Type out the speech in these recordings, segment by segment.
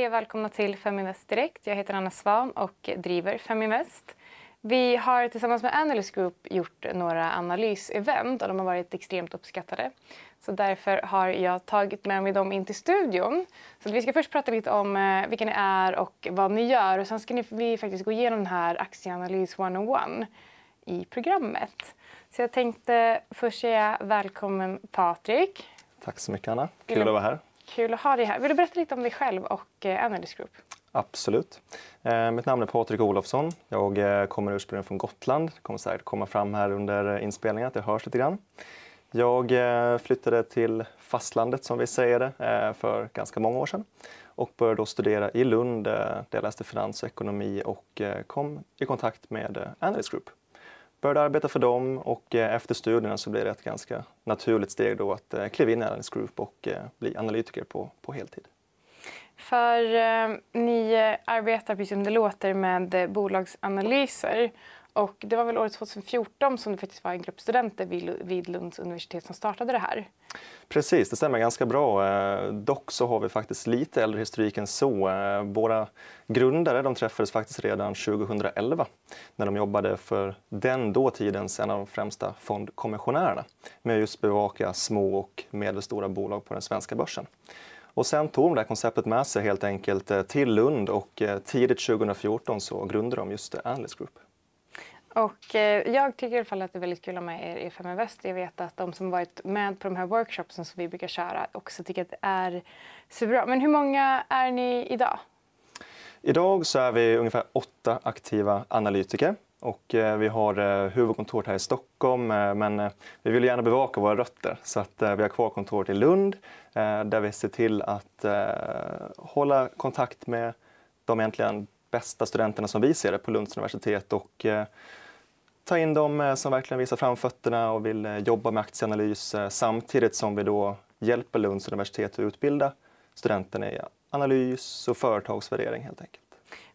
Hej och välkomna till Feminvest Direkt. Jag heter Anna Svan och driver Feminvest. Vi har tillsammans med Analyst Group gjort några analysevent och de har varit extremt uppskattade. Så därför har jag tagit med mig dem in till studion. Så vi ska först prata lite om eh, vilka ni är och vad ni gör och sen ska ni, vi faktiskt gå igenom den här aktieanalys 101 i programmet. Så jag tänkte först säga välkommen Patrik. Tack så mycket Anna. Kul att vara här. Kul att ha dig här. Vill du berätta lite om dig själv och eh, Analyst Group? Absolut. Eh, mitt namn är Patrik Olofsson. Jag eh, kommer ursprungligen från Gotland. Det kommer säkert komma fram här under inspelningen att det hörs lite grann. Jag eh, flyttade till fastlandet som vi säger det eh, för ganska många år sedan och började då studera i Lund eh, där jag läste finans och ekonomi och eh, kom i kontakt med eh, Analyst Group började arbeta för dem och eh, efter studierna så blev det ett ganska naturligt steg då att eh, kliva in i Analyst Group och eh, bli analytiker på, på heltid. För eh, ni arbetar, precis som det låter, med bolagsanalyser och det var väl året 2014 som det faktiskt var en grupp studenter vid Lunds universitet som startade det här. Precis, det stämmer ganska bra. Eh, dock så har vi faktiskt lite äldre historik än så. Eh, våra grundare de träffades faktiskt redan 2011 när de jobbade för den dåtidens en av de främsta fondkommissionärerna med att just bevaka små och medelstora bolag på den svenska börsen. Och sen tog de det här konceptet med sig helt enkelt eh, till Lund och tidigt 2014 så grundade de just Analyst Group. Och eh, jag tycker i alla fall att det är väldigt kul att ha med er i Fem Väst. Jag vet att de som varit med på de här workshopsen som vi brukar köra också tycker att det är superbra. Men hur många är ni idag? Idag så är vi ungefär åtta aktiva analytiker. Och eh, vi har eh, huvudkontoret här i Stockholm, eh, men eh, vi vill gärna bevaka våra rötter. Så att, eh, vi har kvar kontoret i Lund där vi ser till att hålla kontakt med de egentligen bästa studenterna som vi ser det på Lunds universitet och ta in dem eh, som verkligen visar framfötterna och vill eh, jobba med aktieanalys eh, samtidigt som vi då hjälper Lunds universitet att utbilda studenterna i analys och företagsvärdering helt enkelt.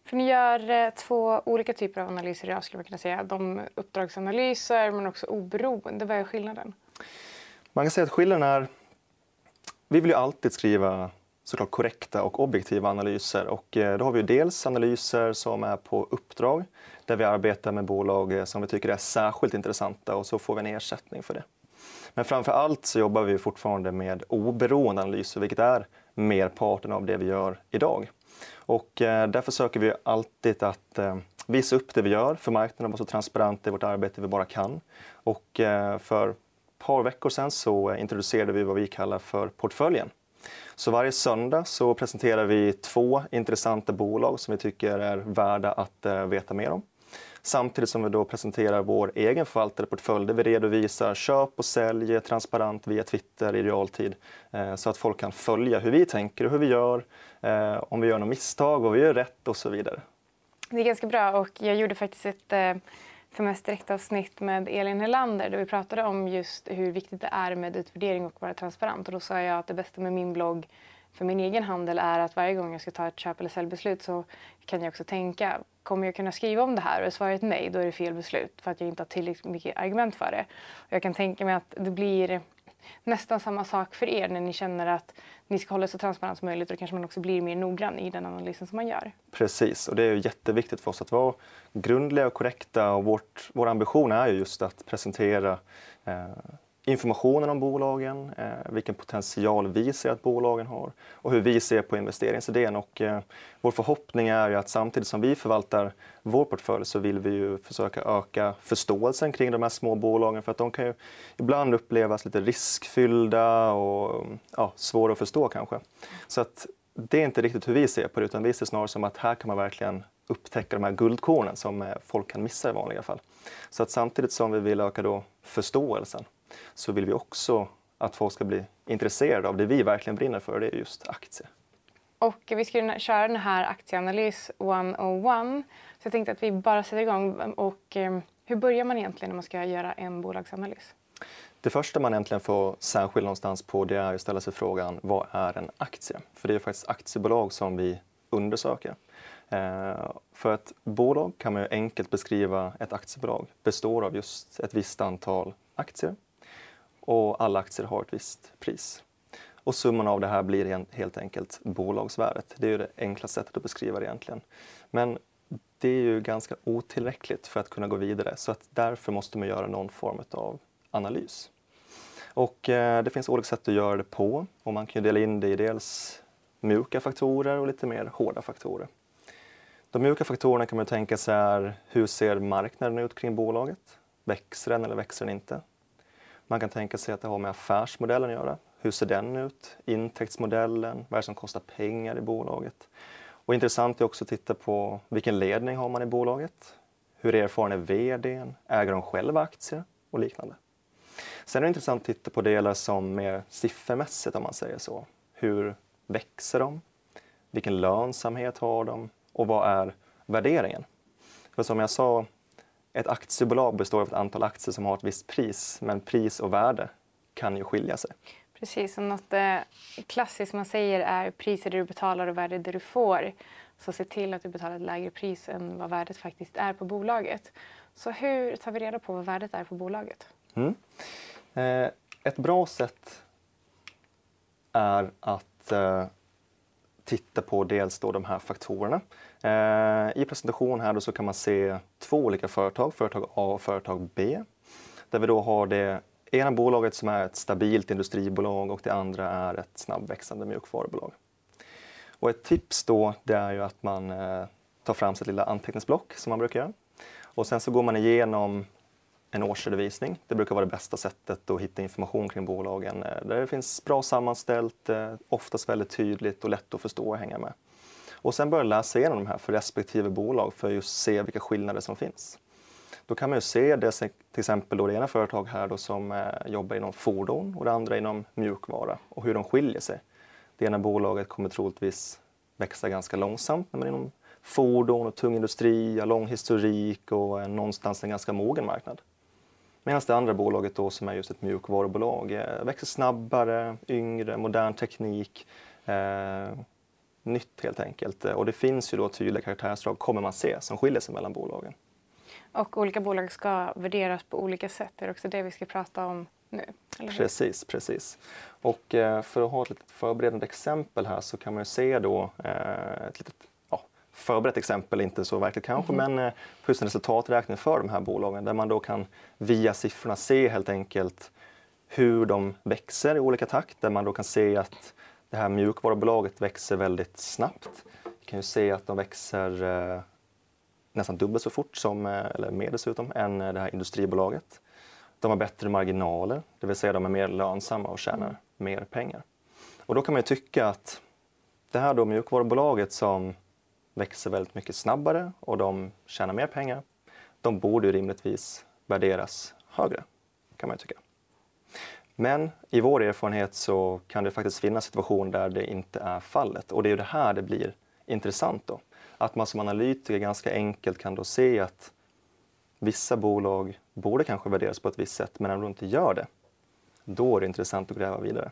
För ni gör två olika typer av analyser idag skulle man kunna säga. De uppdragsanalyser men också oberoende. Vad är skillnaden? Man kan säga att skillnaden är vi vill ju alltid skriva såklart korrekta och objektiva analyser. Och eh, då har vi dels analyser som är på uppdrag där vi arbetar med bolag eh, som vi tycker är särskilt intressanta och så får vi en ersättning för det. Men framför allt så jobbar vi fortfarande med oberoende analyser, vilket är merparten av det vi gör idag. Och eh, därför söker vi alltid att visa upp det vi gör för marknaden och vara så transparenta i vårt arbete vi bara kan. Och för ett par veckor sedan så introducerade vi vad vi kallar för portföljen. Så varje söndag så presenterar vi två intressanta bolag som vi tycker är värda att eh, veta mer om. Samtidigt som vi då presenterar vår egen förvaltade portfölj där vi redovisar köp och sälj transparent via Twitter i realtid eh, så att folk kan följa hur vi tänker och hur vi gör, eh, om vi gör något misstag och vi gör rätt och så vidare. Det är ganska bra och jag gjorde faktiskt ett för mest direktavsnitt med Elin Helander där vi pratade om just hur viktigt det är med utvärdering och vara transparent. Och då sa jag att det bästa med min blogg för min egen handel är att varje gång jag ska ta ett köp eller säljbeslut så kan jag också tänka, kommer jag kunna skriva om det här? Och är svaret nej, då är det fel beslut för att jag inte har tillräckligt mycket argument för det. Och jag kan tänka mig att det blir nästan samma sak för er när ni känner att ni ska hålla så transparent som möjligt och då kanske man också blir mer noggrann i den analysen som man gör. Precis, och det är ju jätteviktigt för oss att vara grundliga och korrekta och vårt, vår ambition är ju just att presentera eh, informationen om bolagen, eh, vilken potential vi ser att bolagen har och hur vi ser på investeringsidén. Och, eh, vår förhoppning är att samtidigt som vi förvaltar vår portfölj så vill vi ju försöka öka förståelsen kring de här små bolagen för att de kan ju ibland upplevas lite riskfyllda och ja, svåra att förstå kanske. Så att det är inte riktigt hur vi ser på det utan vi ser snarare som att här kan man verkligen upptäcka de här guldkornen som eh, folk kan missa i vanliga fall. Så att samtidigt som vi vill öka då förståelsen så vill vi också att folk ska bli intresserade av det vi verkligen brinner för, det är just aktier. Och vi ska köra den här aktieanalys 101. Så jag tänkte att vi bara sätter igång. Och, eh, hur börjar man egentligen när man ska göra en bolagsanalys? Det första man egentligen får särskilja någonstans på det är att ställa sig frågan vad är en aktie? För det är faktiskt aktiebolag som vi undersöker. Eh, för ett bolag kan man enkelt beskriva ett aktiebolag består av just ett visst antal aktier och alla aktier har ett visst pris. Och summan av det här blir helt enkelt bolagsvärdet. Det är ju det enkla sättet att beskriva det egentligen. Men det är ju ganska otillräckligt för att kunna gå vidare så att därför måste man göra någon form av analys. Och eh, det finns olika sätt att göra det på och man kan dela in det i dels mjuka faktorer och lite mer hårda faktorer. De mjuka faktorerna kan man tänka sig är hur ser marknaden ut kring bolaget? Växer den eller växer den inte? Man kan tänka sig att det har med affärsmodellen att göra. Hur ser den ut? Intäktsmodellen? Vad är det som kostar pengar i bolaget? Och intressant är också att titta på vilken ledning har man i bolaget? Hur erfaren är VDn? Äger de själva aktier? Och liknande. Sen är det intressant att titta på delar som mer siffermässigt om man säger så. Hur växer de? Vilken lönsamhet har de? Och vad är värderingen? För som jag sa, ett aktiebolag består av ett antal aktier som har ett visst pris, men pris och värde kan ju skilja sig. Precis, och något eh, klassiskt man säger är priset du betalar och värdet det du får. Så se till att du betalar ett lägre pris än vad värdet faktiskt är på bolaget. Så hur tar vi reda på vad värdet är på bolaget? Mm. Eh, ett bra sätt är att eh, titta på dels då de här faktorerna. Eh, I presentationen här då så kan man se två olika företag, företag A och företag B. Där vi då har det ena bolaget som är ett stabilt industribolag och det andra är ett snabbväxande mjukvarubolag. Och ett tips då det är ju att man eh, tar fram sitt lilla anteckningsblock som man brukar göra. Och sen så går man igenom en årsredovisning. Det brukar vara det bästa sättet att hitta information kring bolagen. Eh, där det finns bra sammanställt, eh, oftast väldigt tydligt och lätt att förstå och hänga med. Och sen börja läsa igenom de här för respektive bolag för att just se vilka skillnader som finns. Då kan man ju se det till exempel då det ena företag här då som eh, jobbar inom fordon och det andra inom mjukvara och hur de skiljer sig. Det ena bolaget kommer troligtvis växa ganska långsamt när man är inom fordon och tung industri, lång historik och någonstans en ganska mogen marknad. Medan det andra bolaget då som är just ett mjukvarubolag eh, växer snabbare, yngre, modern teknik, eh, nytt helt enkelt. Och det finns ju då tydliga karaktärsdrag, kommer man se, som skiljer sig mellan bolagen. Och olika bolag ska värderas på olika sätt. Det är också det vi ska prata om nu. Precis, precis. Och eh, för att ha ett litet förberedande exempel här så kan man se då eh, ett litet förberett exempel, inte så verkligt kanske, mm. men eh, just en resultaträkning för de här bolagen där man då kan via siffrorna se helt enkelt hur de växer i olika takt, där man då kan se att det här mjukvarubolaget växer väldigt snabbt. Vi kan ju se att de växer eh, nästan dubbelt så fort, som, eh, eller mer dessutom, än eh, det här industribolaget. De har bättre marginaler, det vill säga de är mer lönsamma och tjänar mm. mer pengar. Och då kan man ju tycka att det här då mjukvarubolaget som växer väldigt mycket snabbare och de tjänar mer pengar, de borde ju rimligtvis värderas högre, kan man ju tycka. Men i vår erfarenhet så kan det faktiskt finnas situationer där det inte är fallet och det är ju det här det blir intressant då att man som analytiker ganska enkelt kan då se att vissa bolag borde kanske värderas på ett visst sätt men ändå inte gör det. Då är det intressant att gräva vidare.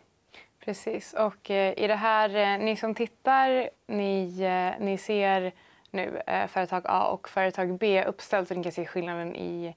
Precis, och eh, i det här, eh, ni som tittar, ni, eh, ni ser nu eh, företag A och företag B uppställt så ni kan se skillnaden i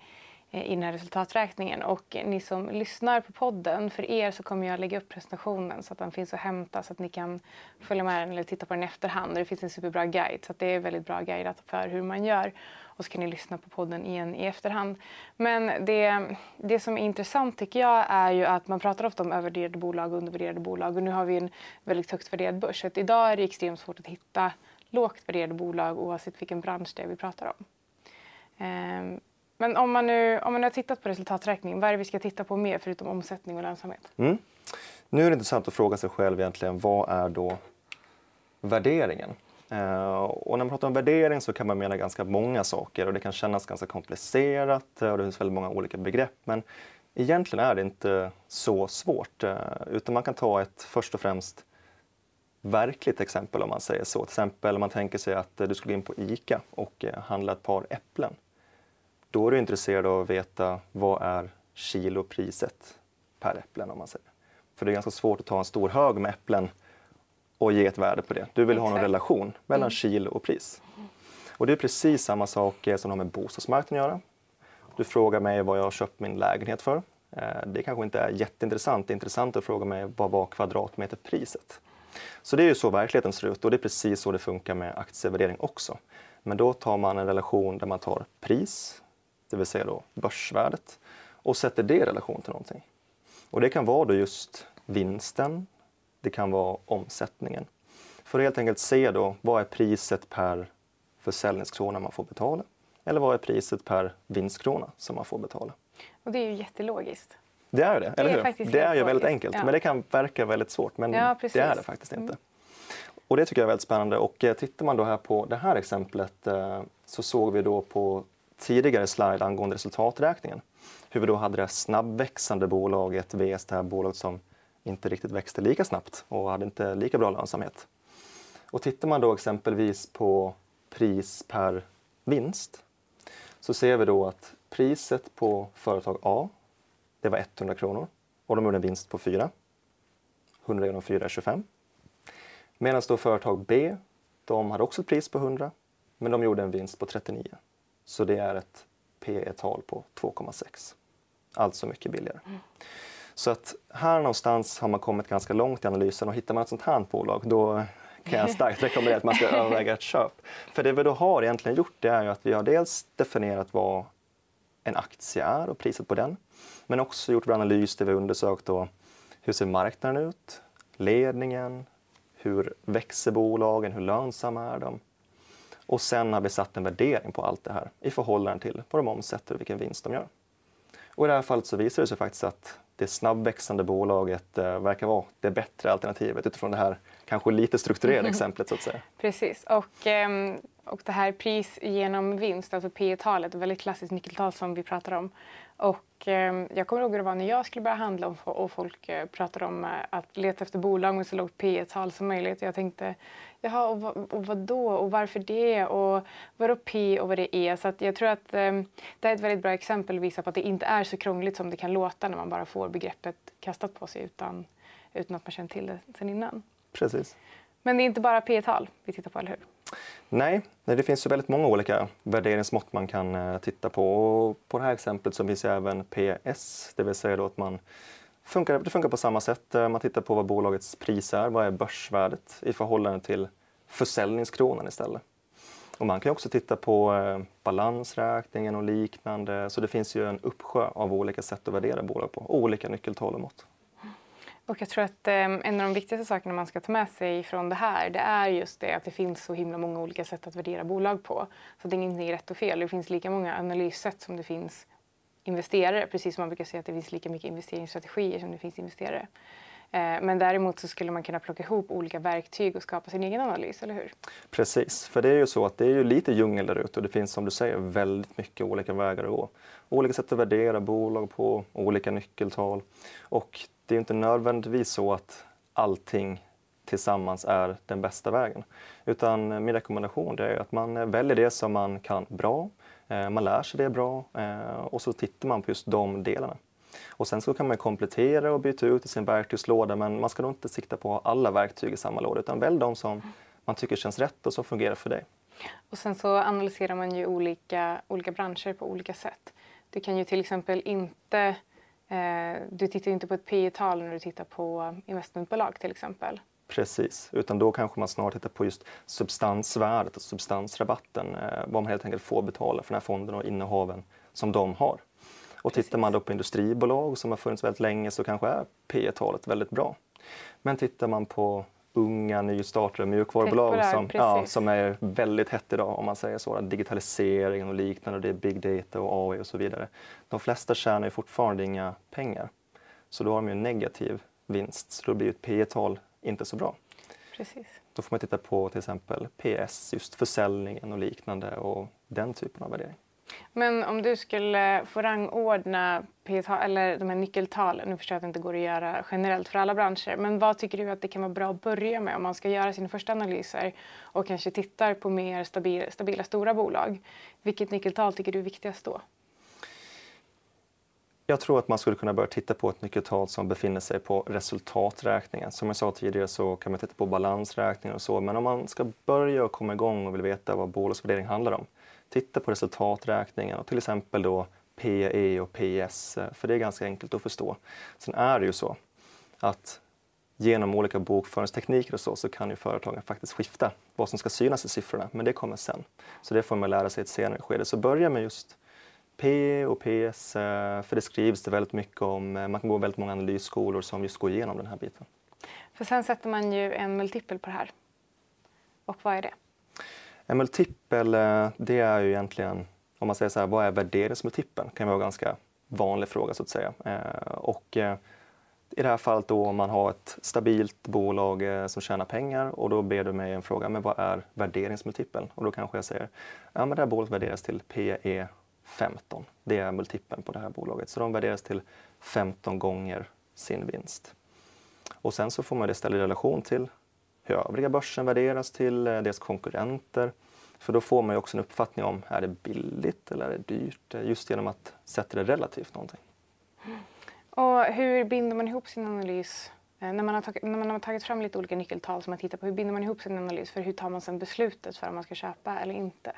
Eh, i den här resultaträkningen. Och eh, ni som lyssnar på podden, för er så kommer jag lägga upp presentationen så att den finns att hämta så att ni kan följa med den eller titta på den i efterhand. Det finns en superbra guide så det är väldigt bra guidat för hur man gör. Och så kan ni lyssna på podden igen i efterhand. Men det, det som är intressant tycker jag är ju att man pratar ofta om övervärderade bolag och undervärderade bolag och nu har vi en väldigt högt värderad börs. Så idag är det extremt svårt att hitta lågt värderade bolag oavsett vilken bransch det är vi pratar om. Ehm, men om man, nu, om man har tittat på resultaträkningen, vad är det vi ska titta på mer förutom omsättning och lönsamhet? Mm. Nu är det intressant att fråga sig själv egentligen, vad är då värderingen? Eh, och när man pratar om värdering så kan man mena ganska många saker och det kan kännas ganska komplicerat eh, och det finns väldigt många olika begrepp. Men egentligen är det inte så svårt, eh, utan man kan ta ett först och främst verkligt exempel om man säger så. Till exempel om man tänker sig att du skulle in på ICA och handla ett par äpplen då är du intresserad av att veta vad är kilopriset per äpplen om man säger. För det är ganska svårt att ta en stor hög med äpplen och ge ett värde på det. Du vill ha en relation mellan mm. kilo och pris. Och det är precis samma sak som har med bostadsmarknaden att göra. Du frågar mig vad jag har köpt min lägenhet för. Eh, det kanske inte är jätteintressant. Det är intressant att fråga mig vad var kvadratmeterpriset? Så det är ju så verkligheten ser ut och det är precis så det funkar med aktievärdering också. Men då tar man en relation där man tar pris, det vill säga då börsvärdet, och sätter det i relation till någonting. Och det kan vara då just vinsten, det kan vara omsättningen. För att helt enkelt se då, vad är priset per försäljningskrona man får betala? Eller vad är priset per vinstkrona som man får betala? Och det är ju jättelogiskt. Det är det, eller hur? Det är ju väldigt enkelt, ja. men det kan verka väldigt svårt. Men ja, det är det faktiskt inte. Mm. Och det tycker jag är väldigt spännande. Och eh, tittar man då här på det här exemplet eh, så såg vi då på tidigare slide angående resultaträkningen hur vi då hade det snabbväxande bolaget vs det här bolaget som inte riktigt växte lika snabbt och hade inte lika bra lönsamhet. Och tittar man då exempelvis på pris per vinst så ser vi då att priset på företag A det var 100 kronor och de gjorde en vinst på 4. 100 genom 4 är 25. Medan då företag B, de hade också ett pris på 100 men de gjorde en vinst på 39. Så det är ett P tal på 2,6. Alltså mycket billigare. Mm. Så att här någonstans har man kommit ganska långt i analysen och hittar man ett sånt här bolag då kan jag starkt rekommendera att man ska överväga ett köp. För det vi då har egentligen gjort det är ju att vi har dels definierat vad en aktie är och priset på den. Men också gjort vår analys där vi undersökt då, hur ser marknaden ut, ledningen, hur växer bolagen, hur lönsamma är de? Och sen har vi satt en värdering på allt det här i förhållande till vad de omsätter och vilken vinst de gör. Och I det här fallet så visar det sig faktiskt att det snabbväxande bolaget eh, verkar vara det bättre alternativet utifrån det här kanske lite strukturerade mm. exemplet. så att säga. Precis. Och, eh, och det här pris genom vinst, alltså P talet väldigt klassiskt nyckeltal som vi pratar om. Och, eh, jag kommer ihåg hur det var när jag skulle börja handla och, och folk eh, pratade om eh, att leta efter bolag med så lågt P tal som möjligt. Jag tänkte, jaha, och, och vad då? Och varför det? Och vadå P och vad det är? Så jag tror att eh, det är ett väldigt bra exempel och visar på att det inte är så krångligt som det kan låta när man bara får begreppet kastat på sig utan, utan att man känner till det sedan innan. Precis. Men det är inte bara P tal vi tittar på, eller hur? Nej, det finns ju väldigt många olika värderingsmått man kan eh, titta på. Och på det här exemplet så finns även PS, det vill säga då att man funkar, det funkar på samma sätt. Eh, man tittar på vad bolagets pris är, vad är börsvärdet i förhållande till försäljningskronan istället. Och man kan också titta på eh, balansräkningen och liknande. Så det finns ju en uppsjö av olika sätt att värdera bolag på, olika nyckeltal och mått. Och jag tror att ehm, en av de viktigaste sakerna man ska ta med sig från det här det är just det att det finns så himla många olika sätt att värdera bolag på. Så det är ingenting rätt och fel. Det finns lika många analyssätt som det finns investerare. Precis som man brukar säga att det finns lika mycket investeringsstrategier som det finns investerare. Eh, men däremot så skulle man kunna plocka ihop olika verktyg och skapa sin egen analys, eller hur? Precis, för det är ju så att det är ju lite djungel där ute och det finns som du säger väldigt mycket olika vägar att gå. Olika sätt att värdera bolag på, olika nyckeltal. Och det är inte nödvändigtvis så att allting tillsammans är den bästa vägen. Utan eh, min rekommendation är att man eh, väljer det som man kan bra, eh, man lär sig det bra och så tittar man på just de delarna. Och sen så kan man komplettera och byta ut i sin verktygslåda men man ska nog inte sikta på alla verktyg i samma låda utan välj de som man tycker känns rätt och som fungerar för dig. Och sen så analyserar man ju olika, olika branscher på olika sätt. Du kan ju till exempel inte Eh, du tittar inte på ett P tal när du tittar på investmentbolag till exempel. Precis, utan då kanske man snarare tittar på just substansvärdet och substansrabatten. Eh, vad man helt enkelt får betala för den här fonden och innehaven som de har. Och Precis. tittar man då på industribolag som har funnits väldigt länge så kanske är P talet väldigt bra. Men tittar man på unga nystartade mjukvarubolag som, ja, som är väldigt hett idag om man säger så. Digitaliseringen och liknande, det är big data och AI och så vidare. De flesta tjänar ju fortfarande inga pengar. Så då har de ju en negativ vinst, så då blir ett P tal inte så bra. Precis. Då får man titta på till exempel PS, just försäljningen och liknande och den typen av värdering. Men om du skulle få rangordna eller de här nyckeltalen, nu förstår jag att det inte går att göra generellt för alla branscher, men vad tycker du att det kan vara bra att börja med om man ska göra sina första analyser och kanske tittar på mer stabila, stabila stora bolag? Vilket nyckeltal tycker du är viktigast då? Jag tror att man skulle kunna börja titta på ett nyckeltal som befinner sig på resultaträkningen. Som jag sa tidigare så kan man titta på balansräkningen och så, men om man ska börja och komma igång och vill veta vad bolagsvärdering handlar om, titta på resultaträkningen och till exempel då PE och PS, eh, för det är ganska enkelt att förstå. Sen är det ju så att genom olika bokföringstekniker och så, så kan ju företagen faktiskt skifta vad som ska synas i siffrorna, men det kommer sen. Så det får man lära sig i ett senare skede. Så börja med just P och PS, eh, för det skrivs det väldigt mycket om. Eh, man kan gå väldigt många analysskolor som just går igenom den här biten. För sen sätter man ju en multipel på det här. Och vad är det? En multipel, det är ju egentligen, om man säger så här, vad är värderingsmultipeln? Det kan vara en ganska vanlig fråga så att säga. Eh, och eh, i det här fallet då om man har ett stabilt bolag eh, som tjänar pengar och då ber du mig en fråga, men vad är värderingsmultipeln? Och då kanske jag säger, ja men det här bolaget värderas till PE 15. Det är multipeln på det här bolaget. Så de värderas till 15 gånger sin vinst. Och sen så får man det ställa i relation till övriga börsen värderas till, eh, deras konkurrenter. För då får man ju också en uppfattning om, är det billigt eller är det dyrt? Eh, just genom att sätta det relativt någonting. Och hur binder man ihop sin analys eh, när man, har tagit, när man har tagit fram lite olika nyckeltal som man tittar på, hur binder man ihop sin analys för hur tar man sen beslutet för om man ska köpa eller inte?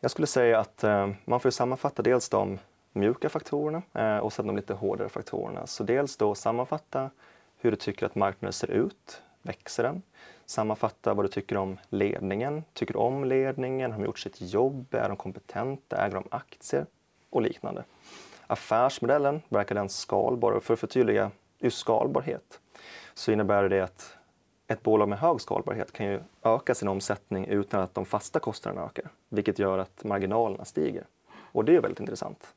Jag skulle säga att man får sammanfatta dels de mjuka faktorerna och sen de lite hårdare faktorerna. Så dels då sammanfatta hur du tycker att marknaden ser ut. Växer den? Sammanfatta vad du tycker om ledningen. Tycker du om ledningen? Har de gjort sitt jobb? Är de kompetenta? Äger de aktier? Och liknande. Affärsmodellen, verkar den skalbar? Och för att förtydliga just skalbarhet så innebär det att ett bolag med hög skalbarhet kan ju öka sin omsättning utan att de fasta kostnaderna ökar, vilket gör att marginalerna stiger. Och det är väldigt intressant.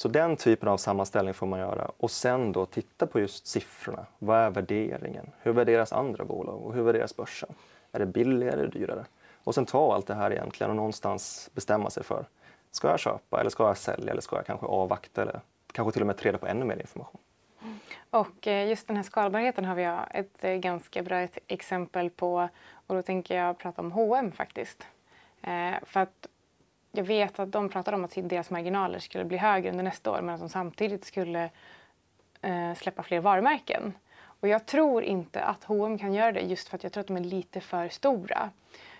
Så den typen av sammanställning får man göra och sen då titta på just siffrorna. Vad är värderingen? Hur värderas andra bolag och hur värderas börsen? Är det billigare eller dyrare? Och sen ta allt det här egentligen och någonstans bestämma sig för ska jag köpa eller ska jag sälja eller ska jag kanske avvakta eller kanske till och med ta reda på ännu mer information. Och eh, just den här skalbarheten har vi ett eh, ganska bra exempel på och då tänker jag prata om H&M faktiskt. Eh, för att jag vet att de pratade om att deras marginaler skulle bli högre under nästa år men att de samtidigt skulle eh, släppa fler varumärken. Och jag tror inte att H&M kan göra det just för att jag tror att de är lite för stora.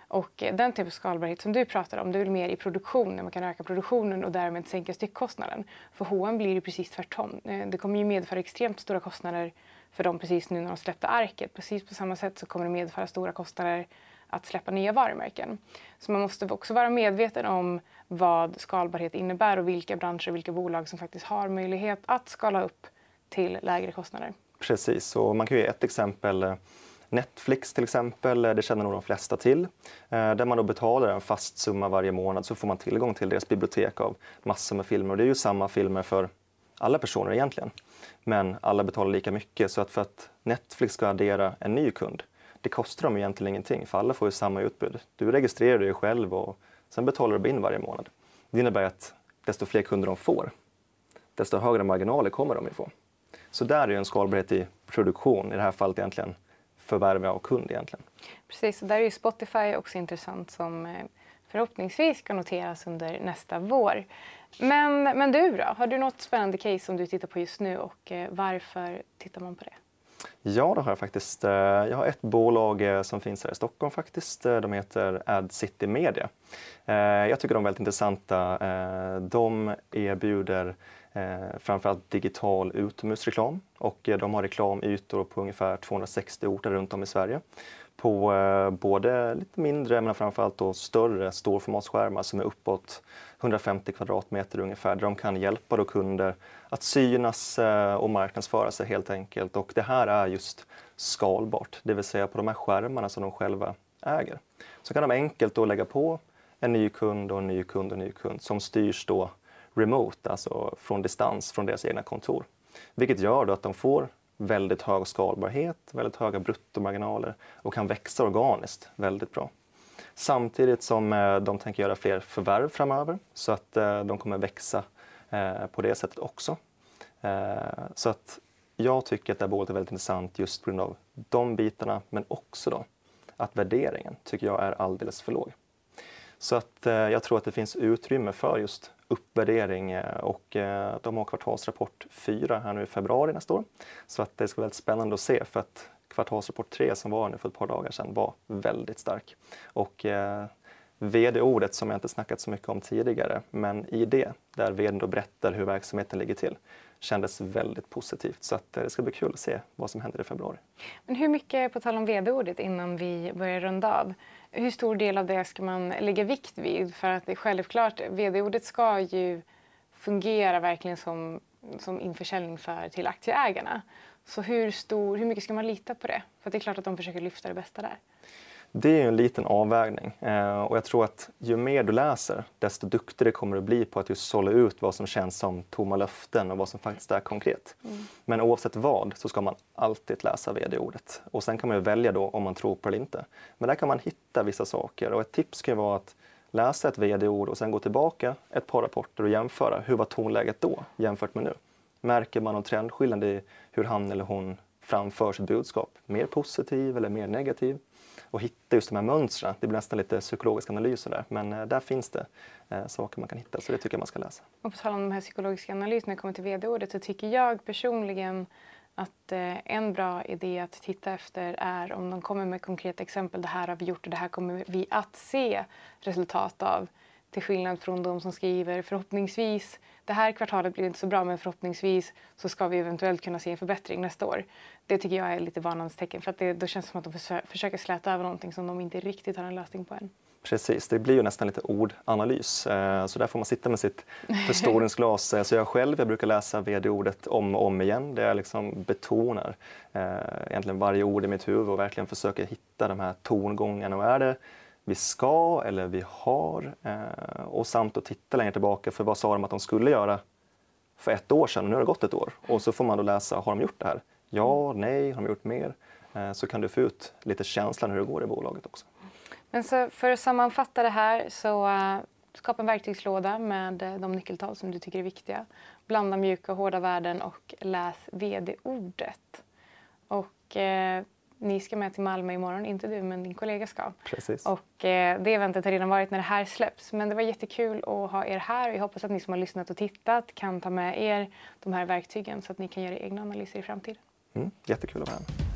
Och eh, den typ av skalbarhet som du pratar om, det är väl mer i produktionen. Man kan öka produktionen och därmed sänka styckkostnaden. För H&M blir det precis tvärtom. Eh, det kommer ju medföra extremt stora kostnader för dem precis nu när de släppte arket. Precis på samma sätt så kommer det medföra stora kostnader att släppa nya varumärken. Så man måste också vara medveten om vad skalbarhet innebär och vilka branscher och vilka bolag som faktiskt har möjlighet att skala upp till lägre kostnader. Precis, och man kan ge ett exempel Netflix till exempel, eh, det känner nog de flesta till. Eh, där man då betalar en fast summa varje månad så får man tillgång till deras bibliotek av massor med filmer. Och det är ju samma filmer för alla personer egentligen. Men alla betalar lika mycket så att för att Netflix ska addera en ny kund, det kostar dem egentligen ingenting för alla får ju samma utbud. Du registrerar dig själv och sen betalar du in varje månad. Det innebär att desto fler kunder de får, desto högre marginaler kommer de ifrån. Så där är ju en skalbarhet i produktion, i det här fallet egentligen förvärva av kund egentligen. Precis, och där är ju Spotify också intressant som eh, förhoppningsvis ska noteras under nästa vår. Men, men du då, har du något spännande case som du tittar på just nu och eh, varför tittar man på det? Ja, det har jag faktiskt. Eh, jag har ett bolag eh, som finns här i Stockholm faktiskt. Eh, de heter Ad City Media. Jag tycker de är väldigt intressanta. De erbjuder eh, framförallt digital utomhusreklam och eh, de har reklamytor på ungefär 260 orter runt om i Sverige på eh, både lite mindre men framförallt då större storformatsskärmar som är uppåt 150 kvadratmeter ungefär där de kan hjälpa då kunder att synas eh, och marknadsföra sig helt enkelt. Och det här är just skalbart, det vill säga på de här skärmarna som de själva äger. Så kan de enkelt då lägga på en ny kund och en ny kund och en ny kund som styrs då remote, alltså från distans från deras egna kontor. Vilket gör då att de får väldigt hög skalbarhet, väldigt höga bruttomarginaler och kan växa organiskt väldigt bra. Samtidigt som eh, de tänker göra fler förvärv framöver så att eh, de kommer växa eh, på det sättet också. Så att jag tycker att det här bolaget är väldigt intressant just på grund av de bitarna men också då att värderingen tycker jag är alldeles för låg. Så att jag tror att det finns utrymme för just uppvärdering eh, och eh, de har kvartalsrapport 4 här nu i februari nästa år. Så att det ska bli väldigt spännande att se för att kvartalsrapport 3 som var nu för ett par dagar sedan var väldigt stark. Och eh, VD-ordet som jag inte snackat så mycket om tidigare, men i det, där vd då berättar hur verksamheten ligger till, kändes väldigt positivt. Så att eh, det ska bli kul att se vad som händer i februari. Men hur mycket, på tal om vd-ordet innan vi börjar runda av, hur stor del av det ska man lägga vikt vid? För att det är självklart, vd-ordet ska ju fungera verkligen som, som införsäljning för, till aktieägarna. Så hur, stor, hur mycket ska man lita på det? För det är klart att de försöker lyfta det bästa där. Det är en liten avvägning eh, och jag tror att ju mer du läser, desto duktigare kommer du bli på att just sålla ut vad som känns som tomma löften och vad som faktiskt är konkret. Mm. Men oavsett vad så ska man alltid läsa vd-ordet och sen kan man ju välja då om man tror på det eller inte. Men där kan man hitta vissa saker och ett tips kan vara att läsa ett vd-ord och sen gå tillbaka ett par rapporter och jämföra. Hur var tonläget då jämfört med nu? Märker man någon trendskillnad i hur han eller hon framför sitt budskap? Mer positiv eller mer negativ? Och hitta just de här mönstren. Det blir nästan lite psykologiska analyser där, men eh, där finns det eh, saker man kan hitta, så det tycker jag man ska läsa. Och på tal om de här psykologiska analyserna, när det kommer till vd-ordet, så tycker jag personligen att eh, en bra idé att titta efter är om de kommer med konkreta exempel. Det här har vi gjort och det här kommer vi att se resultat av. Till skillnad från de som skriver förhoppningsvis det här kvartalet blir inte så bra men förhoppningsvis så ska vi eventuellt kunna se en förbättring nästa år. Det tycker jag är lite varnande tecken för att det, då känns det som att de försöker släta över någonting som de inte riktigt har en lösning på än. Precis, det blir ju nästan lite ordanalys. Eh, så där får man sitta med sitt förstoringsglas. Eh, så jag själv jag brukar läsa vd-ordet om och om igen. Där jag liksom betonar eh, egentligen varje ord i mitt huvud och verkligen försöker hitta de här tongångarna. Och är det vi ska eller vi har eh, och samt att titta längre tillbaka för vad sa de att de skulle göra för ett år sedan och nu har det gått ett år och så får man då läsa, har de gjort det här? Ja, nej, har de gjort mer? Eh, så kan du få ut lite känslan hur det går i bolaget också. Men så för att sammanfatta det här så uh, skapa en verktygslåda med eh, de nyckeltal som du tycker är viktiga. Blanda mjuka och hårda värden och läs vd-ordet. Och eh, ni ska med till Malmö imorgon, inte du men din kollega ska. Precis. Och eh, det eventet har redan varit när det här släpps. Men det var jättekul att ha er här. Jag hoppas att ni som har lyssnat och tittat kan ta med er de här verktygen så att ni kan göra egna analyser i framtiden. Mm, jättekul att vara här.